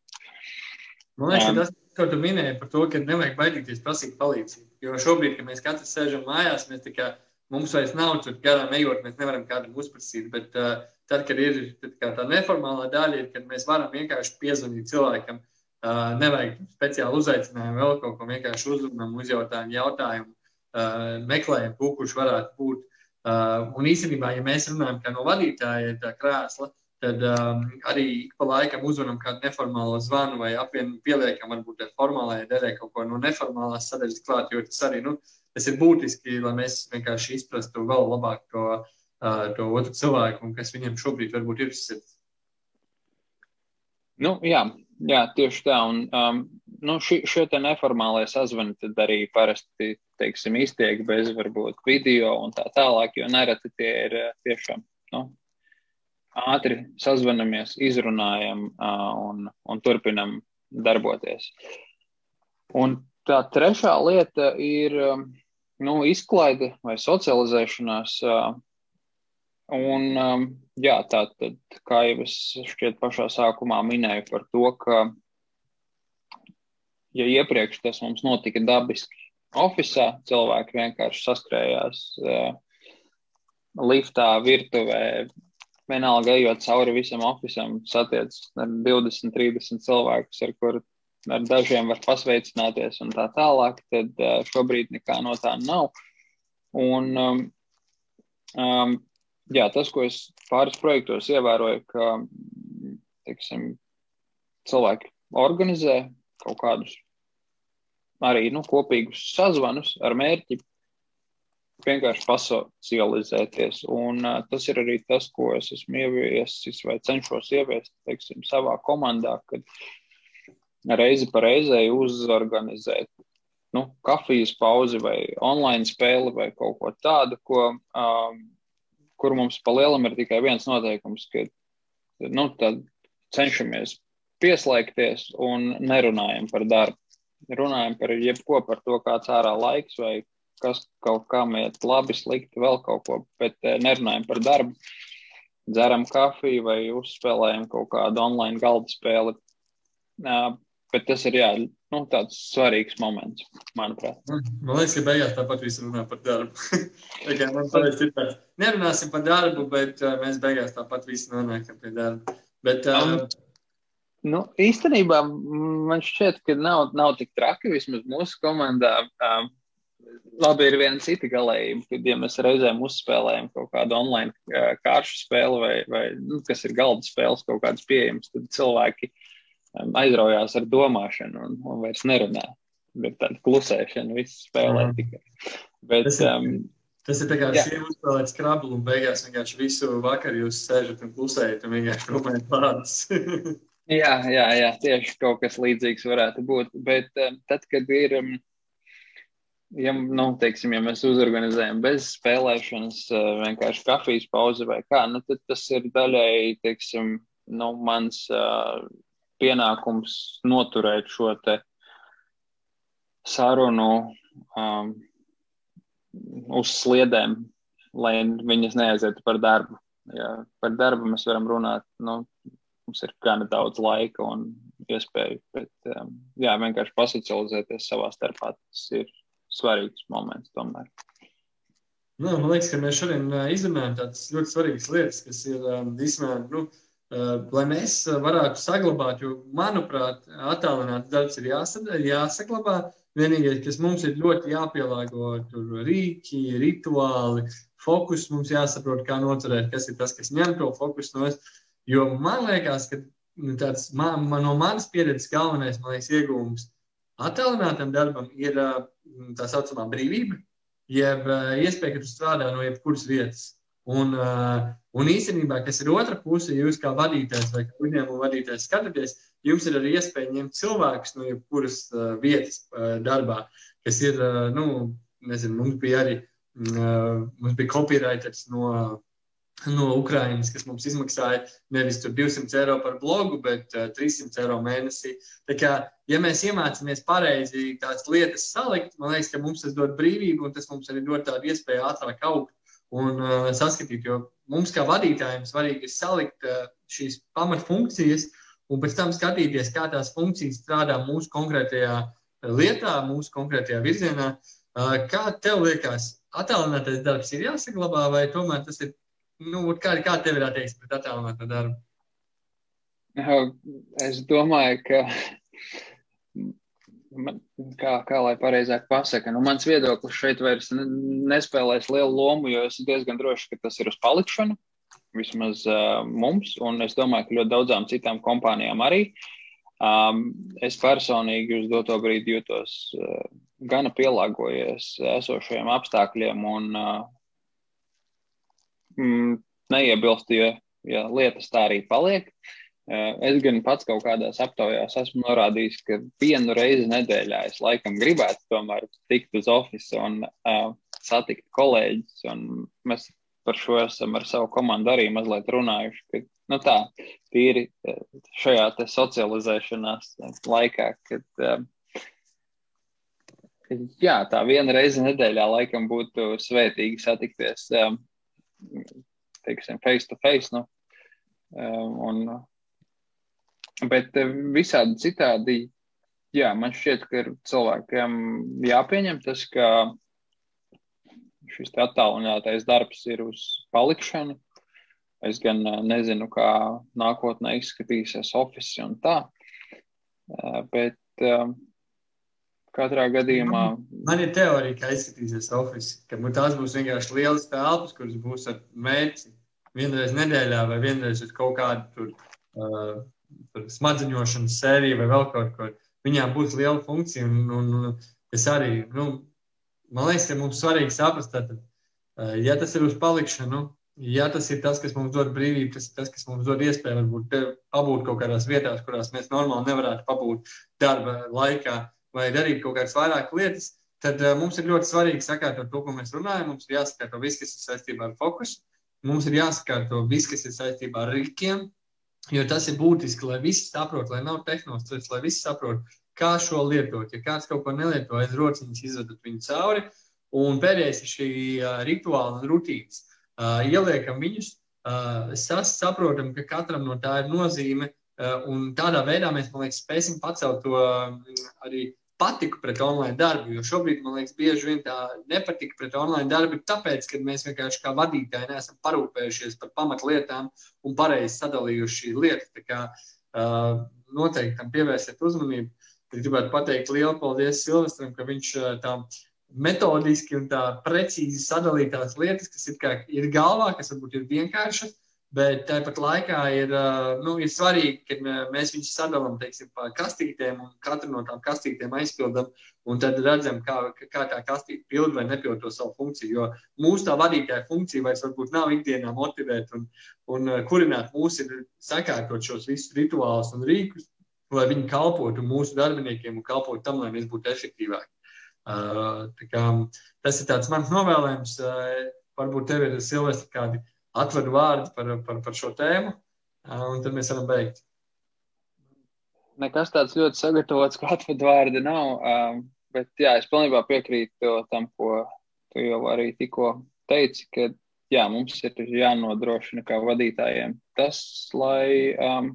Man liekas, um, tas, ko tu minēji par to, ka nevajag baidīties prasīt palīdzību. Jo šobrīd, kad mēs katrs sēžam mājās, mēs tikai mums vairs nav tur garām ejot, mēs nevaram kādam uzprasīt. Bet uh, tad, kad ir tad tā neformālā daļa, ir, kad mēs varam vienkārši piezvanīt cilvēkam, uh, Uh, nevajag speciāli uzaicinājumu, vēl kaut ko vienkārši uzrunām, uzjautājam jautājumu, uh, meklējam, kurš varētu būt. Uh, un īstenībā, ja mēs runājam no vadītāja tā krēsla, tad um, arī pa laikam uzvanām kādu neformālu zvanu vai apvienam, pieliekam varbūt formālajai daļai kaut ko no neformālās sadaļas klāt, jo tas arī, nu, tas ir būtiski, lai mēs vienkārši izprastu vēl labāk to, to otru cilvēku un kas viņam šobrīd varbūt ir sirds. Nu, jā, jā, tieši tā. Un, um, nu, ši, šo te neformālajie sazvani tad arī parasti, teiksim, iztiek bez varbūt video un tā tālāk, jo nereti tie ir tiešām, nu, ātri sazvanamies, izrunājam uh, un, un turpinam darboties. Un tā trešā lieta ir nu, izklaide vai socializēšanās. Un, jā, tā tad, kā jau es šķiet pašā sākumā minēju par to, ka, ja iepriekš tas mums notika dabiski ofisā, cilvēki vienkārši saskrējās liftā, virtuvē, vienalga ejot cauri visam oficiam, satiec ar 20, 30 cilvēkus, ar kuriem ar dažiem var pasveicināties un tā tālāk, tad uh, šobrīd nekā no tā nav. Un, um, um, jā, tas, ko es pāris projektos ievēroju, ka teiksim, cilvēki organizē kaut kādus arī nu, kopīgus sazvanus ar mērķi vienkārši pasocializēties. Un uh, tas ir arī tas, ko es esmu ieviesis vai cenšos ieviest, teiksim, savā komandā, kad reizi pa reizei uzorganizēt nu, kafijas pauzi vai online spēli vai kaut ko tādu, ko, um, kur mums pa lielam ir tikai viens noteikums, ka nu, cenšamies pieslēgties un nerunājam par darbu. Runājam par jebko, par to, kāds ārā laiks vai kas kaut kam iet labi, slikti, vēl kaut ko, bet eh, nerunājam par darbu. Dzeram kafiju vai uzspēlējam kaut kādu online galda spēli. Uh, bet tas ir jā, nu, tāds svarīgs moments, manuprāt. Man liekas, ka beigās tāpat viss runā par darbu. tā man parasti ir tāds, nerunāsim par darbu, bet uh, mēs beigās tāpat visi nonākam pie darba. Bet, uh, um, Nu, īstenībā man šķiet, ka nav, nav tik traki vismaz mūsu komandā. Um, labi ir viena cita galējība, kad ja mēs reizēm uzspēlējam kaut kādu online uh, kāršu spēli vai, vai nu, kas ir galda spēles kaut kādas pieejamas, tad cilvēki um, aizraujās ar domāšanu un, un vairs nerunā. Ir tāda klusēšana, viss spēlē mm. tikai. Bet, tas ir, um, tas ir tā kā sieva uzspēlēt skrablu un beigās vienkārši visu vakaru jūs sēžat un klusējat un vienkārši runājat vārdus. jā, jā, jā, tieši kaut kas līdzīgs varētu būt. Bet um, tad, kad ir um, ja, nu, teiksim, ja mēs uzorganizējam bez spēlēšanas, eh, vienkārši kafijas pauzi vai kā, nu, tad tas ir daļēji, teiksim, nu, mans uh, pienākums noturēt šo te sarunu um, uz sliedēm, lai viņas neaizietu par darbu. Ja par darbu mēs varam runāt, nu, mums ir gana daudz laika un iespēju, bet, um, jā, vienkārši pasocializēties savā starpā, tas ir svarīgs moments tomēr. Nu, man liekas, ka mēs šodien izrunājam tādas ļoti svarīgas lietas, kas ir īstenībā, nu, lai mēs varētu saglabāt, jo, manuprāt, attālināts darbs ir jāsadara, jāsaglabā. Vienīgais, kas mums ir ļoti jāpielāgo, tur rīki, rituāli, fokus mums jāsaprot, kā noturēt, kas ir tas, kas ņem to fokusu no es. Jo man liekas, ka nu, tāds man, man, no manas pieredzes galvenais, man liekas, iegūms Attēlinātam darbam ir tā saucamā brīvība, jeb iespēja, ka tu strādā no jebkuras vietas. Un, un īstenībā, kas ir otra puse, jūs kā vadītājs vai uzņēmuma vadītājs skatāties, jums ir arī iespēja ņemt cilvēkus no jebkuras vietas darbā, kas ir, nu, nezinu, mums bija arī, mums bija copywriters no no Ukrainas, kas mums izmaksāja nevis 200 eiro par blogu, bet uh, 300 eiro mēnesī. Tā kā, ja mēs iemācāmies pareizi tās lietas salikt, man liekas, ka mums tas dod brīvību, un tas mums arī dod tādu iespēju ātrāk augt un uh, saskatīt. Jo mums, kā vadītājiem, svarīgi ir salikt uh, šīs pamatfunkcijas, un pēc tam skatīties, kā tās funkcijas strādā mūsu konkrētajā lietā, mūsu konkrētajā virzienā. Uh, kā tev liekas, attēlinātais darbs ir jāsaglabā, vai tomēr tas ir nu, kā, kā tev ir attieksme pret attēlināto darbu? Es domāju, ka man, kā, kā lai pareizāk pasaka, nu, mans viedoklis šeit vairs nespēlēs lielu lomu, jo es diezgan droši, ka tas ir uz palikšanu, vismaz uh, mums, un es domāju, ka ļoti daudzām citām kompānijām arī. Um, es personīgi uz doto brīdi jūtos uh, gana pielāgojies esošajiem apstākļiem un uh, mm, neiebilstu, ja, ja lietas tā arī paliek. Uh, Es gan pats kaut kādās aptaujās esmu norādījis, ka vienu reizi nedēļā es laikam gribētu tomēr tikt uz oficiālu un uh, satikt kolēģis. Mēs par šo esam ar savu komandu arī mazliet runājuši. Ka, nu tā, tīri šajā socializēšanās laikā, kad, uh, jā, tā viena reize nedēļā laikam būtu svētīgi satikties, um, teiksim, face to face. Nu, um, un, Bet eh, visādi citādi, jā, man šķiet, ka ir cilvēkiem jāpieņem tas, ka šis attālinātais darbs ir uz palikšanu. Es gan eh, nezinu, kā nākotnē izskatīsies oficiāli un tā. Eh, bet katrā gadījumā. Man, ir teorija, kā izskatīsies oficiāli. Ka tās būs vienkārši lielas telpas, kuras būs ar mērķi vienreiz nedēļā vai vienreiz uz kaut kādu tur. Uh, smadzeņošanas sērija vai vēl kaut ko. Viņām būs liela funkcija. Un, un es arī, nu, man liekas, ka mums svarīgi saprast, tad, ja tas ir uz palikšanu, ja tas ir tas, kas mums dod brīvību, tas ir tas, kas mums dod iespēju varbūt pabūt kaut kādās vietās, kurās mēs normāli nevarētu pabūt darba laikā vai darīt kaut kādas vairāk lietas, tad uh, mums ir ļoti svarīgi sakārtot to, ko mēs runājam. Mums ir jāsakārto viss, kas ir saistībā ar fokusu. Mums ir jāsakārto viss, kas ir saistībā ar rīkiem, Jo tas ir būtiski, lai visi saprotu, lai nav tehnostress, lai visi saprotu, kā šo lietot. Ja kāds kaut ko nelieto aiz rociņas, izvedat viņu cauri. Un pēdējais ir šī uh, rituāla un rutīnas. Uh, ieliekam viņus, uh, saprotam, ka katram no tā ir nozīme. Uh, un tādā veidā mēs, man liekas, spēsim pacelt to uh, arī patiku pret online darbu. Jo šobrīd, man liekas, bieži vien tā nepatika pret online darbu, tāpēc, ka mēs vienkārši kā vadītāji neesam parūpējušies par pamatlietām un pareizi sadalījuši lietas. Tā kā uh, noteikti tam pievērsiet uzmanību. Es gribētu pateikt lielu paldies Silvestram, ka viņš uh, tā metodiski un tā precīzi sadalītās lietas, kas ir, ir galvā, kas varbūt ir vienkāršas, Bet tāpat laikā ir, nu, ir svarīgi, ka mēs viņus sadalām teiksim, pa kastītēm un katru no tām kastītēm aizpildām. Tad redzam, kā, kā tā kastīte pild vai nepild to savu funkciju. Jo mūsu tā vadītāja funkcija vairs varbūt nav ikdienā motivēt un, un kurināt mūs, ir sakārtot šos visus rituālus un rīkus, lai viņi kalpotu mūsu darbiniekiem un kalpotu tam, lai mēs būtu efektīvāki. Uh, kā, tas ir mans novēlējums. Uh, varbūt tev ir Silvestri kādi atvadu vārdi par, par, par šo tēmu, un tad mēs varam beigt. Nekas tāds ļoti sagatavots, kā atvadu vārdi nav, bet jā, es pilnībā piekrītu tam, ko tu jau arī tikko teici, ka jā, mums ir jānodrošina kā vadītājiem tas, lai um,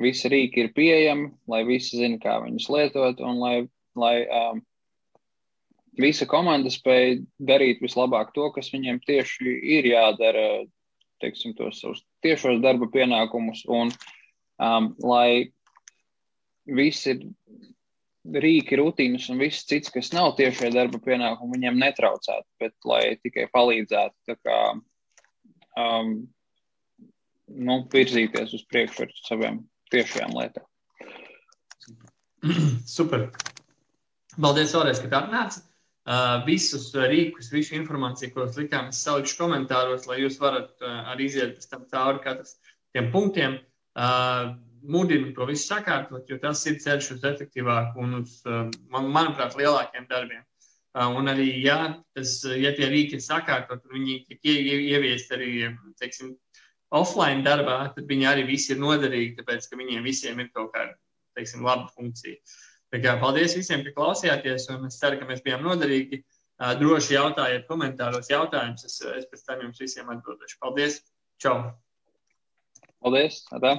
visi rīki ir pieejami, lai visi zina, kā viņus lietot, un lai, lai um, visa komanda spēja darīt vislabāk to, kas viņiem tieši ir jādara, teiksim, tos savus tiešos darba pienākumus, un um, lai visi rīki, rutīnas un viss cits, kas nav tiešie darba pienākumi, viņiem netraucētu, bet lai tikai palīdzētu kā, um, nu, virzīties uz priekšu ar saviem tiešajām lietām. Super! Paldies vēlreiz, ka tā atnācāt! Uh, visus rīkus, visu informāciju, ko likām, es salikšu komentāros, lai jūs varat uh, arī iziet tam cauri katrs tiem punktiem. Uh, mudinu to visu sakārtot, jo tas ir ceļš uz efektīvāku un uz, man, manuprāt, lielākiem darbiem. Un arī, ja, tas, ja tie rīki ir sakārtot, viņi tiek ieviest arī, teiksim, offline darbā, tad viņi arī visi ir noderīgi, tāpēc, ka viņiem visiem ir kaut kāda, teiksim, laba funkcija. Uh, Kā, paldies visiem, ka klausījāties, es ceru, ka mēs bijām noderīgi. Droši jautājiet komentāros jautājumus, es, es pēc tam jums visiem atbildēšu. Paldies! Čau! Paldies! Atā.